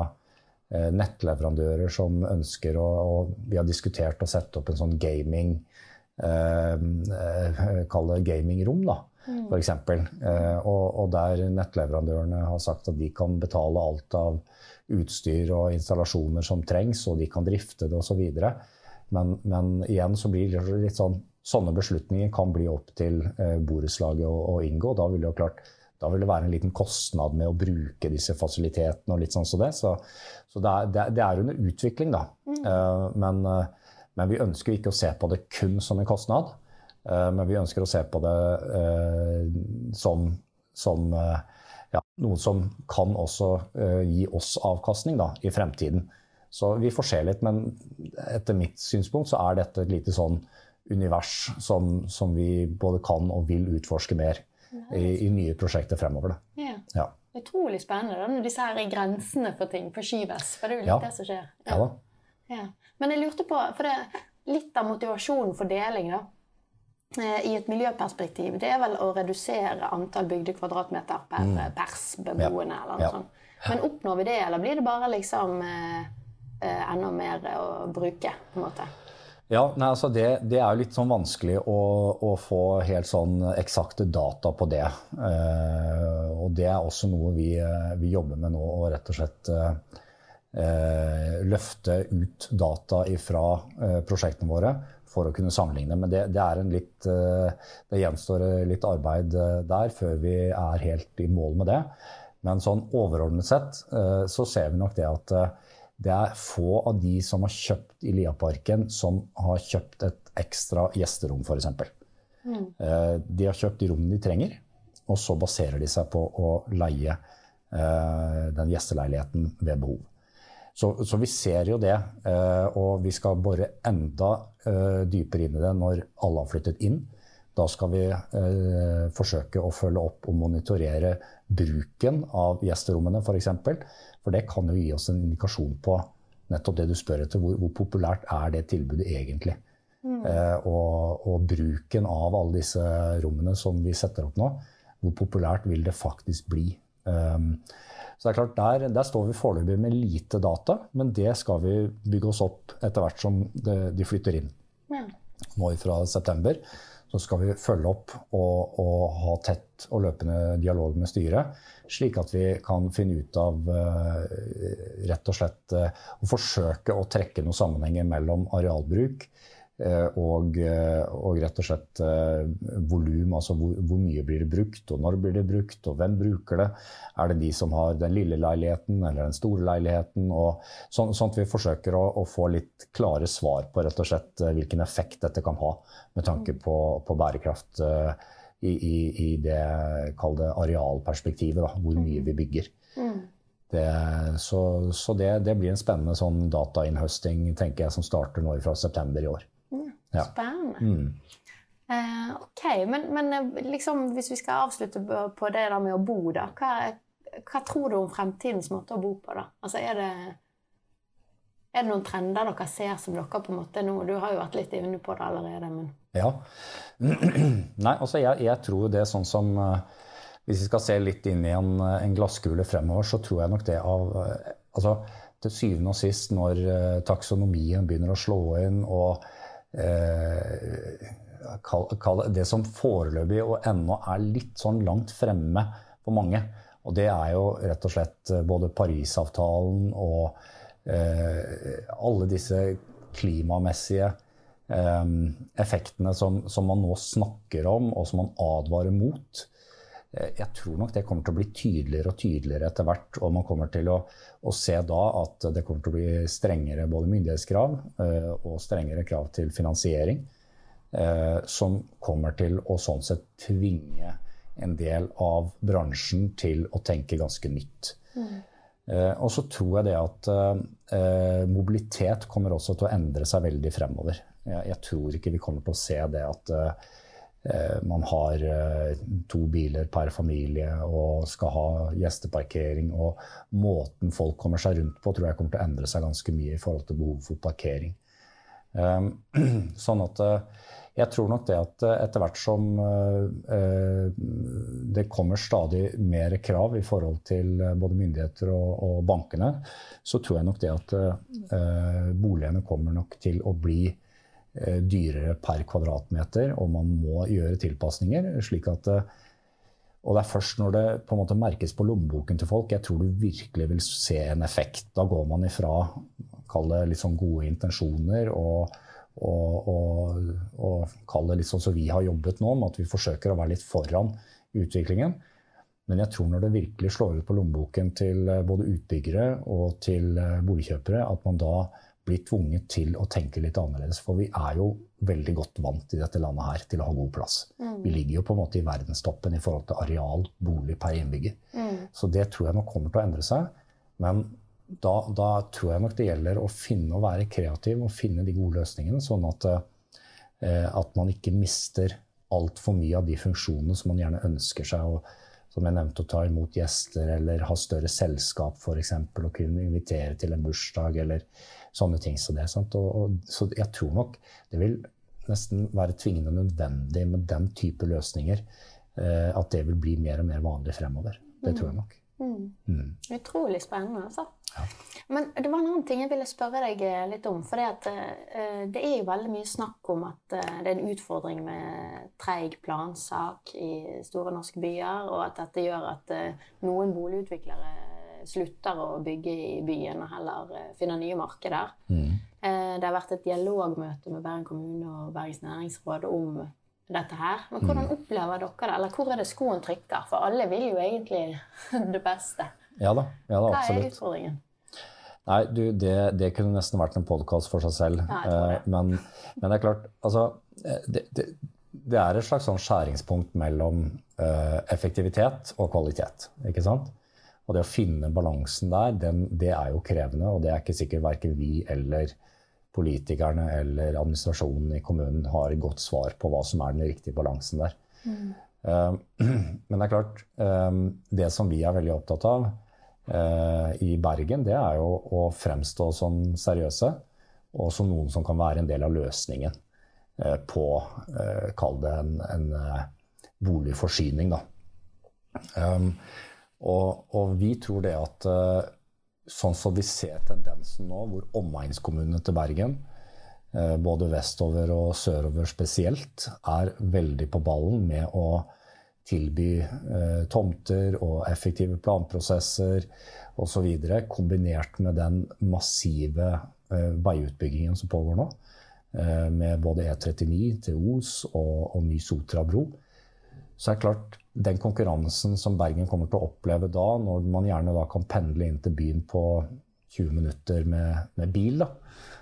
nettleverandører som ønsker å, og Vi har diskutert å sette opp en sånn gaming Kall det gamingrom. da, mm. f.eks. Eh, og, og der nettleverandørene har sagt at de kan betale alt av utstyr og installasjoner som trengs, og de kan drifte det osv. Men, men igjen så blir det litt sånn Sånne beslutninger kan bli opp til eh, borettslaget å, inngå. Da vil det jo klart da vil det være en liten kostnad med å bruke disse fasilitetene. og litt sånn som det. Så, så det, er, det, er, under utvikling, da. Mm. Uh, men, uh, men, vi ønsker ikke å se på det kun som en kostnad. Uh, men vi ønsker å se på det som, som ja, noe som kan også gi oss avkastning da, i fremtiden. Så vi får se litt, men etter mitt synspunkt så er dette et lite sånn univers som, som vi både kan og vil utforske mer i, i nye prosjekter fremover. Ja. ja. Utrolig spennende når disse her grensene for ting forskyves. For det er jo litt ja. det som skjer. Ja. ja. Men jeg lurte på, for det litt av motivasjonen for deling, da Eh, i et miljøperspektiv, det er vel å redusere antall bygde kvadratmeter per mm. persbeboende. Ja. eller noe ja. sånt. Men oppnår vi det, eller blir det bare liksom eh, eh, enda mer å bruke? på en måte? Ja, nei, altså det, det, er jo litt sånn vanskelig å, å få helt sånn eksakte data på det. Eh, og det er også noe vi, eh, vi, jobber med nå, å rett og slett eh, løfte ut data fra prosjektene våre for å kunne sammenligne. Men det, det, litt, eh, det gjenstår litt arbeid eh, der før vi er helt i mål med det. Men sånn overordnet sett eh, så ser vi nok det at det er få av de som har kjøpt i Liaparken, som har kjøpt et ekstra gjesterom, f.eks. Mm. De har kjøpt de rommene de trenger, og så baserer de seg på å leie den gjesteleiligheten ved behov. Så, så, vi ser jo det, eh, og vi skal bore enda eh, dypere inn i det når alle har flyttet inn. Da skal vi eh, forsøke å følge opp og monitorere bruken av gjesterommene, f.eks. For, eksempel. for det kan jo gi oss en indikasjon på nettopp det du spør etter. Hvor, hvor populært er det tilbudet egentlig? Mm. Eh, og, og, bruken av alle disse rommene som vi setter opp nå, hvor populært vil det faktisk bli? Um, så det er klart, Der, der står vi foreløpig med lite data, men det skal vi bygge oss opp etter hvert som de, de flytter inn. Ja. Nå fra september så skal vi følge opp og, og, ha tett og løpende dialog med styret, slik at vi kan finne ut av uh, rett og slett uh, å forsøke å trekke noen sammenhenger mellom arealbruk, Eh, og, eh, og, rett og slett eh, volum, altså hvor, hvor, mye blir det brukt, og når blir det brukt, og hvem bruker det. Er det de som har den lille leiligheten eller den store leiligheten? og Sånn, sånn at vi forsøker å, å, få litt klare svar på rett og slett hvilken effekt dette kan ha med tanke på, på bærekraft i, i, i det, kalde arealperspektivet, da, hvor mye vi bygger. Mm. Det, så, så det, det, blir en spennende sånn datainnhøsting tenker jeg, som starter nå fra september i år. Ja. Spennende. Mm. Eh, ok, men, men, eh, liksom, hvis vi skal avslutte på det der med å bo, da. Hva, hva tror du om fremtidens måte å bo på? da? Altså, er det, er det noen trender dere ser som dere på en måte nå Du har jo vært litt inne på det allerede, men Ja. Nei, altså jeg, jeg tror det er sånn som uh, Hvis vi skal se litt inn i en, en glasskule fremover, så tror jeg nok det av Altså til syvende og sist, når taksonomien begynner å slå inn og Eh, det som foreløpig og ennå er litt sånn langt fremme for mange. Og det er jo rett og slett både Parisavtalen og eh, alle disse klimamessige eh, effektene som, som, man nå snakker om, og som man advarer mot. Eh, jeg tror nok det kommer til å bli tydeligere og tydeligere etter hvert. Og man kommer til å, å se da at det kommer til å bli strengere både myndighetskrav eh, og strengere krav til finansiering. Eh, som kommer til å sånn sett tvinge en del av bransjen til å tenke ganske nytt. Mm. Eh, og så tror jeg det at eh, mobilitet kommer også til å endre seg veldig fremover. Jeg, tror ikke vi kommer til å se det at man har to biler per familie og skal ha gjesteparkering. Og måten folk kommer seg rundt på, tror jeg kommer til å endre seg ganske mye i forhold til behov for parkering. Sånn at jeg tror nok det at eh, etter hvert som eh, det kommer stadig mer krav i forhold til eh, både myndigheter og, bankene, så tror jeg nok det at boligene kommer nok til å bli dyrere per kvadratmeter, og man må gjøre tilpasninger. slik at og det er først når det på en måte merkes på lommeboken til folk, jeg tror du virkelig vil se en effekt. Da går man ifra kall det litt sånn gode intensjoner og og, og, og kall det litt sånn som vi har jobbet nå, med at vi forsøker å være litt foran utviklingen. Men jeg tror når det virkelig slår ut på lommeboken til eh, både utbyggere og til eh, boligkjøpere, at man da blir tvunget til å tenke litt annerledes. For vi er jo veldig godt vant i dette landet her til å ha god plass. Mm. Vi ligger jo på en måte i verdenstoppen i forhold til areal, bolig per innbygger. Mm. Så det tror jeg nok kommer til å endre seg. Men da, da, tror jeg nok det gjelder å finne og være kreativ og finne de gode løsningene, sånn at, eh, at man ikke mister altfor mye av de funksjonene som man gjerne ønsker seg. Og, som jeg nevnte, å ta imot gjester eller ha større selskap, f.eks. Og kunne invitere til en bursdag eller sånne ting som det. Og, og, så jeg tror nok det vil nesten være tvingende nødvendig med den type løsninger. Eh, at det vil bli mer og mer vanlig fremover. Det tror jeg nok. Mm. Mm. Utrolig spennende, altså. Ja. Men det var en annen ting jeg ville spørre deg eh, litt om. For det, uh, det er jo veldig mye snakk om at uh, det er en utfordring med treig plansak i store norske byer, og at dette gjør at noen boligutviklere slutter å bygge i byen og heller finner nye markeder. Mm. Det har vært et dialogmøte med Bergen kommune og Bergens næringsråd om dette her. Men hvordan mm. opplever dere det? Eller hvor er det skoen trykker? For alle vil jo egentlig det beste. Ja da, ja da absolutt. Hva er utfordringen? Nei, du, det, det, kunne nesten vært en podkast for seg selv. Nei, det. men, men, det er klart, altså eh, det, det, det er et slags sånn skjæringspunkt mellom uh, effektivitet og kvalitet. ikke sant? Og det å finne balansen der, den, det er jo krevende, og det er ikke sikkert verken vi eller politikerne eller administrasjonen i kommunen har et godt svar på hva som er den riktige balansen der. Mm. Uh, men det er klart, um, det som vi er veldig opptatt av i Bergen, det er jo å fremstå som seriøse og som noen som kan være en del av løsningen på Kall det en, en boligforsyning, da. Um, og, og, vi tror det at sånn som vi ser tendensen nå, hvor omegnskommunene til Bergen, eh, både vestover og sørover spesielt, er veldig på ballen med å tilby eh, tomter og effektive planprosesser osv., kombinert med den massive eh, veiutbyggingen som pågår nå, med både E39 til Os og, og ny Sotrabro, så er det klart den konkurransen som Bergen kommer til å oppleve da, når man gjerne da kan pendle inn til byen på 20 minutter med, med bil, da,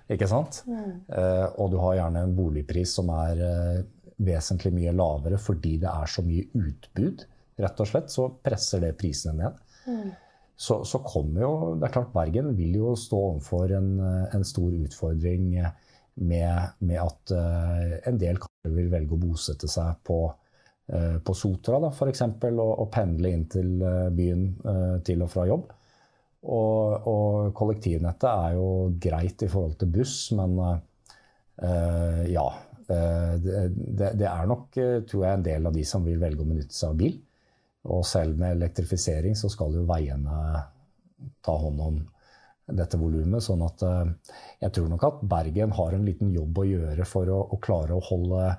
ikke sant? Mm. Eh, og du har gjerne en boligpris som er eh, vesentlig mye lavere fordi det er så mye utbud, rett og slett, så presser det prisene ned. Mm. Så, så, kommer jo Det er klart, Bergen vil jo stå overfor en, en stor utfordring med, med at uh, en del kanskje vil velge å bosette seg på uh, på Sotra da, f.eks. Og, og pendle inn til eh, byen til og fra jobb. Og, og, kollektivnettet er jo greit i forhold til buss, men uh, ja. Det, det, er nok, tror jeg, en del av de som vil velge å benytte seg av bil. Og selv med elektrifisering så skal jo veiene ta hånd om dette volumet. Sånn at uh, jeg tror nok at Bergen har en liten jobb å gjøre for å, å klare å holde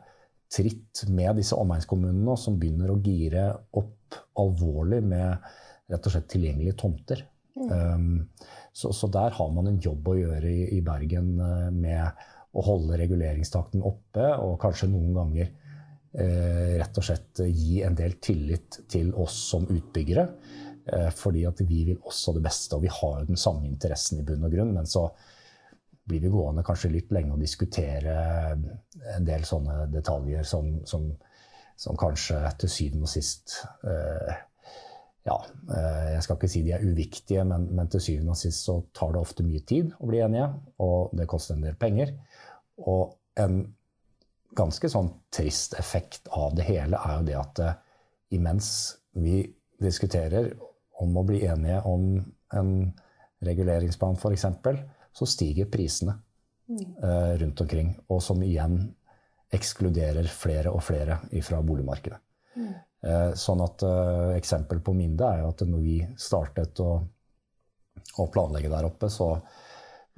tritt med disse omegnskommunene som begynner å gire opp alvorlig med rett og slett tilgjengelige tomter. Mm. Um, så, så, der har man en jobb å gjøre i, i Bergen med å holde reguleringstakten oppe, og kanskje noen ganger uh, rett og slett gi en del tillit til oss som utbyggere. Uh, fordi at vi vil også det beste, og vi har jo den samme interessen i bunn og grunn. Men så blir vi gående kanskje litt lenge og diskutere en del sånne detaljer som, som, som kanskje til syvende og sist eh, Ja, eh, jeg skal ikke si de er uviktige, men, men, til syvende og sist så tar det ofte mye tid å bli enige, og det koster en del penger. Og en ganske sånn trist effekt av det hele er jo det at eh, imens vi diskuterer om å bli enige om en reguleringsplan, f.eks., så stiger prisene eh, rundt omkring. Og som igjen ekskluderer flere og flere fra boligmarkedet. Mm. Eh, sånn at eh, Eksempel på Minde er jo at når vi startet å, å planlegge der oppe, så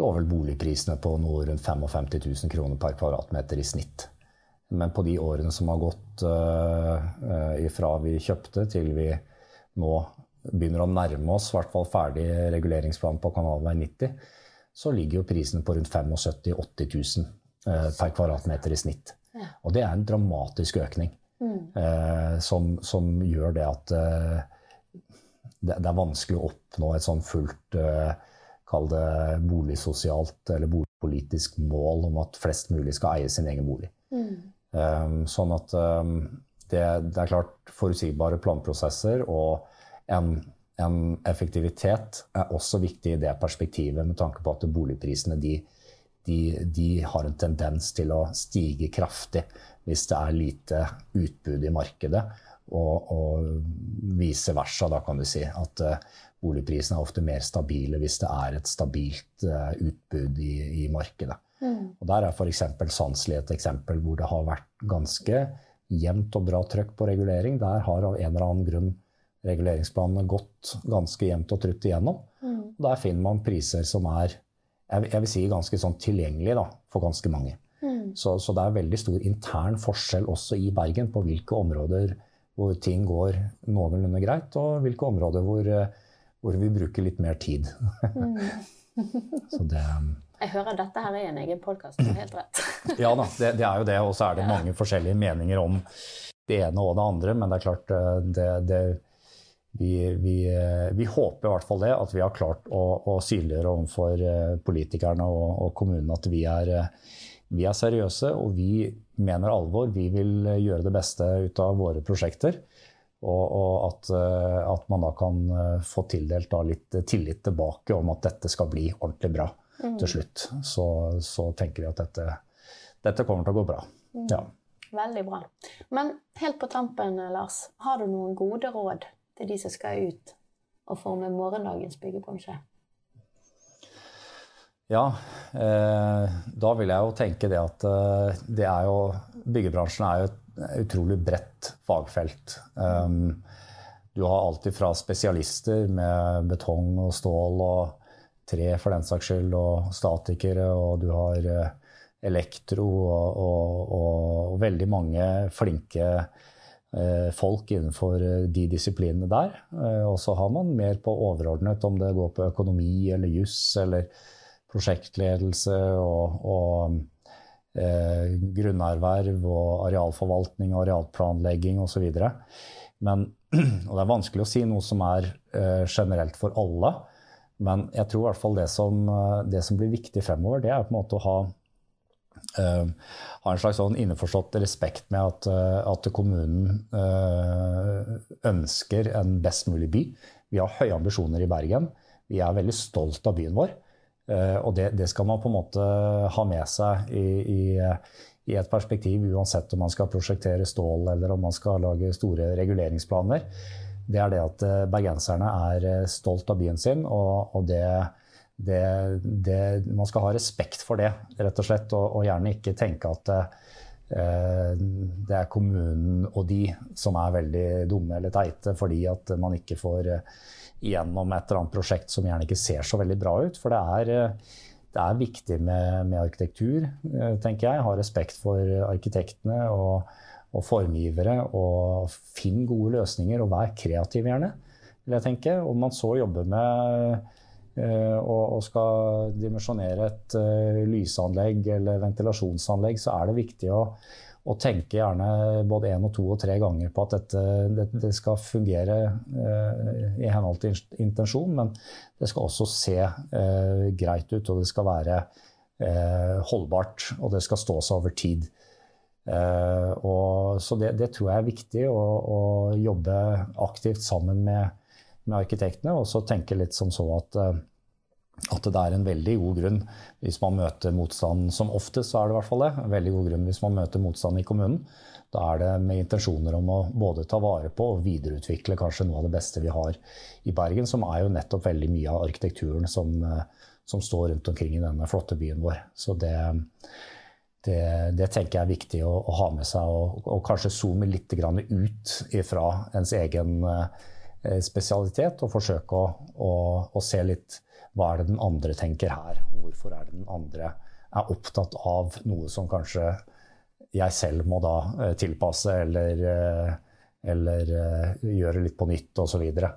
lå vel boligprisene på noe rundt 55 000 kroner per kvadratmeter i snitt. Men på de årene som har gått uh, ifra vi kjøpte til vi nå begynner å nærme oss i hvert fall ferdig reguleringsplan på Kanalvei 90, så ligger jo prisene på rundt 75 000-80 000 per kvadratmeter i snitt. Og det er en dramatisk økning. Mm. Eh, som, som, gjør det at eh, det, det, er vanskelig å oppnå et sånn fullt eh, Kall det boligsosialt eller boligpolitisk mål om at flest mulig skal eie sin egen bolig. Mm. Um, sånn at um, det, det, er klart forutsigbare planprosesser og en en effektivitet er også viktig i det perspektivet, med tanke på at boligprisene de, de, de har en tendens til å stige kraftig hvis det er lite utbud i markedet. Og, og vice versa, da kan du si. At uh, boligprisene er ofte mer stabile hvis det er et stabilt uh, utbud i, i markedet. Mm. Og Der er f.eks. Sandsli et eksempel hvor det har vært ganske jevnt og bra trøkk på regulering. Der har av en eller annen grunn reguleringsplanene gått ganske jevnt og trutt igjennom. Mm. Der finner man priser som er jeg, vil si ganske sånn tilgjengelige da, for ganske mange. Mm. Så, så, det er veldig stor intern forskjell også i Bergen på hvilke områder hvor ting går noenlunde greit, og hvilke områder hvor, hvor vi bruker litt mer tid. Mm. så det jeg hører dette her er en egen podkast. Helt rett. ja da, det, det, er jo det. Og så er det mange forskjellige meninger om det ene og det andre. Men det er klart, eh, det, det vi, vi, eh, vi, håper i hvert fall det, at vi har klart å, å synliggjøre overfor eh, politikerne og, og kommunene at vi er, vi er, seriøse og vi mener alvor. Vi vil gjøre det beste ut av våre prosjekter. Og, og at, at, man da kan få tildelt da litt tillit tilbake om at dette skal bli ordentlig bra mm. til slutt. Så, så, tenker vi at dette, dette, kommer til å gå bra. Mm. Ja. Veldig bra. Men helt på tampen, Lars, har du noen gode råd til de som skal ut og forme morgendagens byggebransje? Ja, eh, da vil jeg jo tenke det at eh, det er jo Byggebransjen er jo et utrolig bredt fagfelt. Um, du har alltid fra spesialister med betong og stål og tre for den saks skyld, og statikere, og du har eh, elektro og, og, og veldig mange flinke Eh, folk innenfor eh, de disiplinene der. Og så har man mer på overordnet, om det går på økonomi eller juss eller prosjektledelse og, og eh, grunnerverv og arealforvaltning og arealplanlegging osv. Men og det er vanskelig å si noe som er eh, generelt for alle. Men jeg tror i hvert fall det som, det som blir viktig fremover, det er på en måte å ha Uh, har en slags sånn innforstått respekt med at, uh, at kommunen uh, ønsker en best mulig by. Vi har høye ambisjoner i Bergen. Vi er veldig stolt av byen vår. Og det, det, skal man på en måte ha med seg i, i, i, et perspektiv, uansett om man skal prosjektere stål eller om man skal lage store reguleringsplaner. Det er det at bergenserne er stolt av byen sin, og, og det det, det, man skal ha respekt for det, rett og slett. Og, og gjerne ikke tenke at eh, det er kommunen og de som er veldig dumme eller teite fordi at man ikke får eh, igjennom et eller annet prosjekt som gjerne ikke ser så veldig bra ut. For det er, eh, det er viktig med, med arkitektur, eh, tenker jeg. Ha respekt for arkitektene og, og formgivere. Og finn gode løsninger, og vær kreativ, gjerne. vil jeg tenke. Om man så jobber med og, og, skal dimensjonere et lysanlegg eller ventilasjonsanlegg, så er det viktig å og tenke gjerne både én og to og tre ganger på at dette det, det skal fungere eh, i henhold til intensjon, men det skal også se eh, greit ut, og det skal være eh, holdbart. Og det skal stå seg over tid. Eh, og, så det, det, tror jeg er viktig, å, å jobbe aktivt sammen med, med arkitektene, og så tenke litt som så at eh, at det er en veldig god grunn hvis man møter motstand, som oftest så er det i hvert fall det, en veldig god grunn hvis man møter motstand i kommunen. Da er det med intensjoner om å både ta vare på og videreutvikle kanskje noe av det beste vi har i Bergen, som er jo nettopp veldig mye av arkitekturen som, eh, som står rundt omkring i denne flotte byen vår. Så det, det, det tenker jeg er viktig å, å ha med seg, og, og, kanskje zoome litt ut fra ens egen eh, spesialitet, og forsøke å, å, å se litt hva er det den andre tenker her? Hvorfor er det den andre er opptatt av noe som kanskje jeg selv må da eh, tilpasse eller, eh, eller eh, gjøre litt på nytt osv. Så, videre.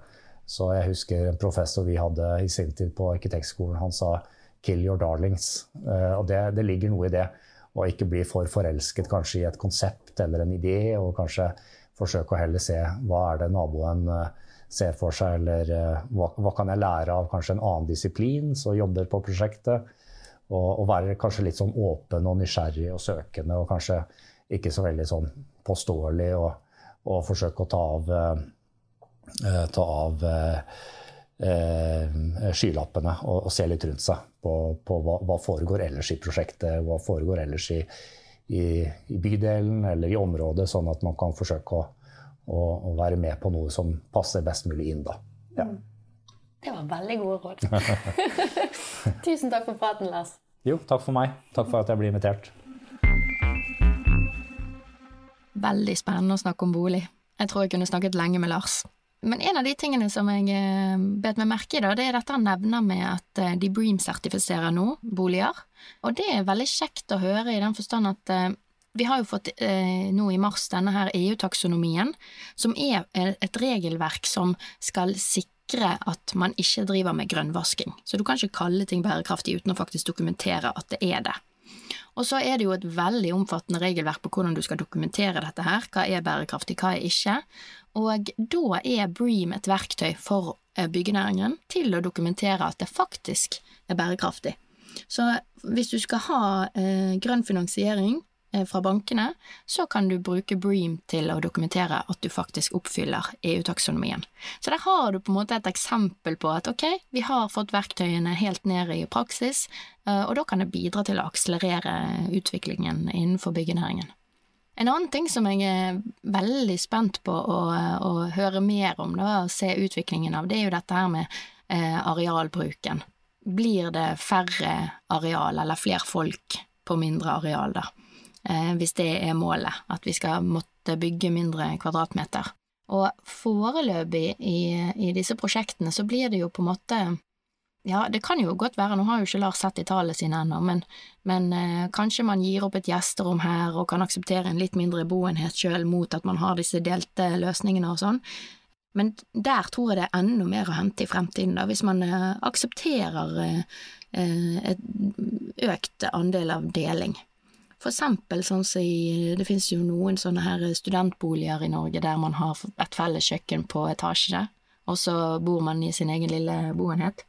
så jeg husker en professor vi hadde i sin tid på arkitektskolen, han sa 'kill your darlings'. Og det, det ligger noe i det. Å ikke bli for forelsket kanskje i et konsept eller en idé, og kanskje forsøke å heller se hva er det naboen ser for seg, eller eh, hva, hva, kan jeg lære av kanskje en annen disiplin som jobber på prosjektet? Og, og, være kanskje litt sånn åpen og nysgjerrig og søkende, og kanskje ikke så veldig sånn påståelig, og, og forsøke å ta av, eh, ta av eh, eh, skylappene og, og, se litt rundt seg på, på hva, hva, foregår ellers i prosjektet, hva foregår ellers i, i, i bydelen eller i området, sånn at man kan forsøke å og, og, være med på noe som passer best mulig inn. da. Ja. Mm. Det var veldig gode råd. Tusen takk for praten, Lars. Jo, takk for meg. Takk for at jeg ble invitert. Veldig spennende å snakke om bolig. Jeg tror jeg kunne snakket lenge med Lars. Men en av de tingene som jeg eh, bet meg merke i, da, det er dette han nevner med at eh, de Bream-sertifiserer nå boliger. Og det er veldig kjekt å høre i den forstand at eh, vi har jo fått eh, nå i mars denne her EU-taksonomien, som er et regelverk som skal sikre at man ikke driver med grønnvasking. Så du kan ikke kalle ting bærekraftig uten å faktisk dokumentere at det er det. Og så er det jo et veldig omfattende regelverk på hvordan du skal dokumentere dette her, hva er bærekraftig, hva er ikke, og da er Bream et verktøy for eh, byggenæringen til å dokumentere at det faktisk er bærekraftig. Så hvis du skal ha eh, grønn finansiering, Eh, fra bankene, så kan du bruke Bream til å dokumentere at du faktisk oppfyller EU-taksonomien. Så der har du på en måte et eksempel på at ok, vi har fått verktøyene helt ned i praksis, eh, og da kan det bidra til å akselerere utviklingen innenfor byggenæringen. En annen ting som jeg er veldig spent på å, å høre mer om, da, og se utviklingen av, det er jo dette her med eh, arealbruken. Blir det færre areal, eller flere folk på mindre areal, da? Eh, hvis det er målet, at vi skal måtte bygge mindre kvadratmeter. Og foreløpig i, i disse prosjektene så blir det jo på en måte ja, det kan jo godt være, nå har jo ikke Lars sett i tallene sine ennå, men, men eh, kanskje man gir opp et gjesterom her og kan akseptere en litt mindre boenhet sjøl mot at man har disse delte løsningene og sånn. Men der tror jeg det er enda mer å hente i fremtiden, da, hvis man eh, aksepterer eh, eh et økt andel av deling. For eksempel sånn som i Det finnes jo noen sånne her studentboliger i Norge der man har et felles kjøkken på etasje, og så bor man i sin egen lille boenhet.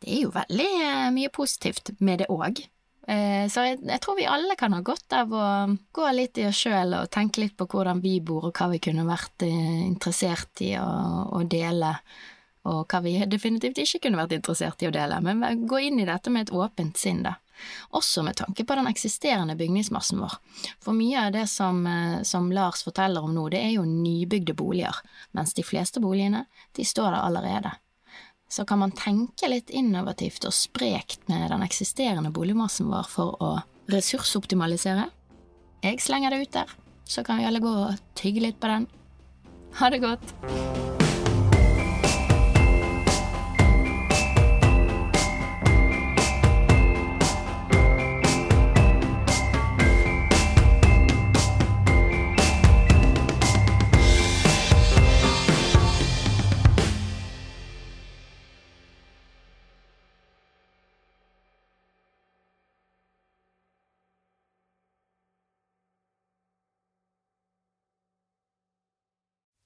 Det er jo veldig eh, mye positivt med det òg. Eh, så jeg, jeg, tror vi alle kan ha godt av å gå litt i oss sjøl og tenke litt på hvordan vi bor, og hva vi kunne vært eh, interessert i å, dele, og hva vi definitivt ikke kunne vært interessert i å dele. Men gå inn i dette med et åpent sinn, da også med tanke på den eksisterende bygningsmassen vår. For mye av det som, eh, som, Lars forteller om nå, det er jo nybygde boliger, mens de fleste boligene, de står der allerede. Så kan man tenke litt innovativt og sprekt med den eksisterende boligmassen vår for å ressursoptimalisere. Jeg slenger det ut der, så kan vi alle gå og tygge litt på den. Ha det godt!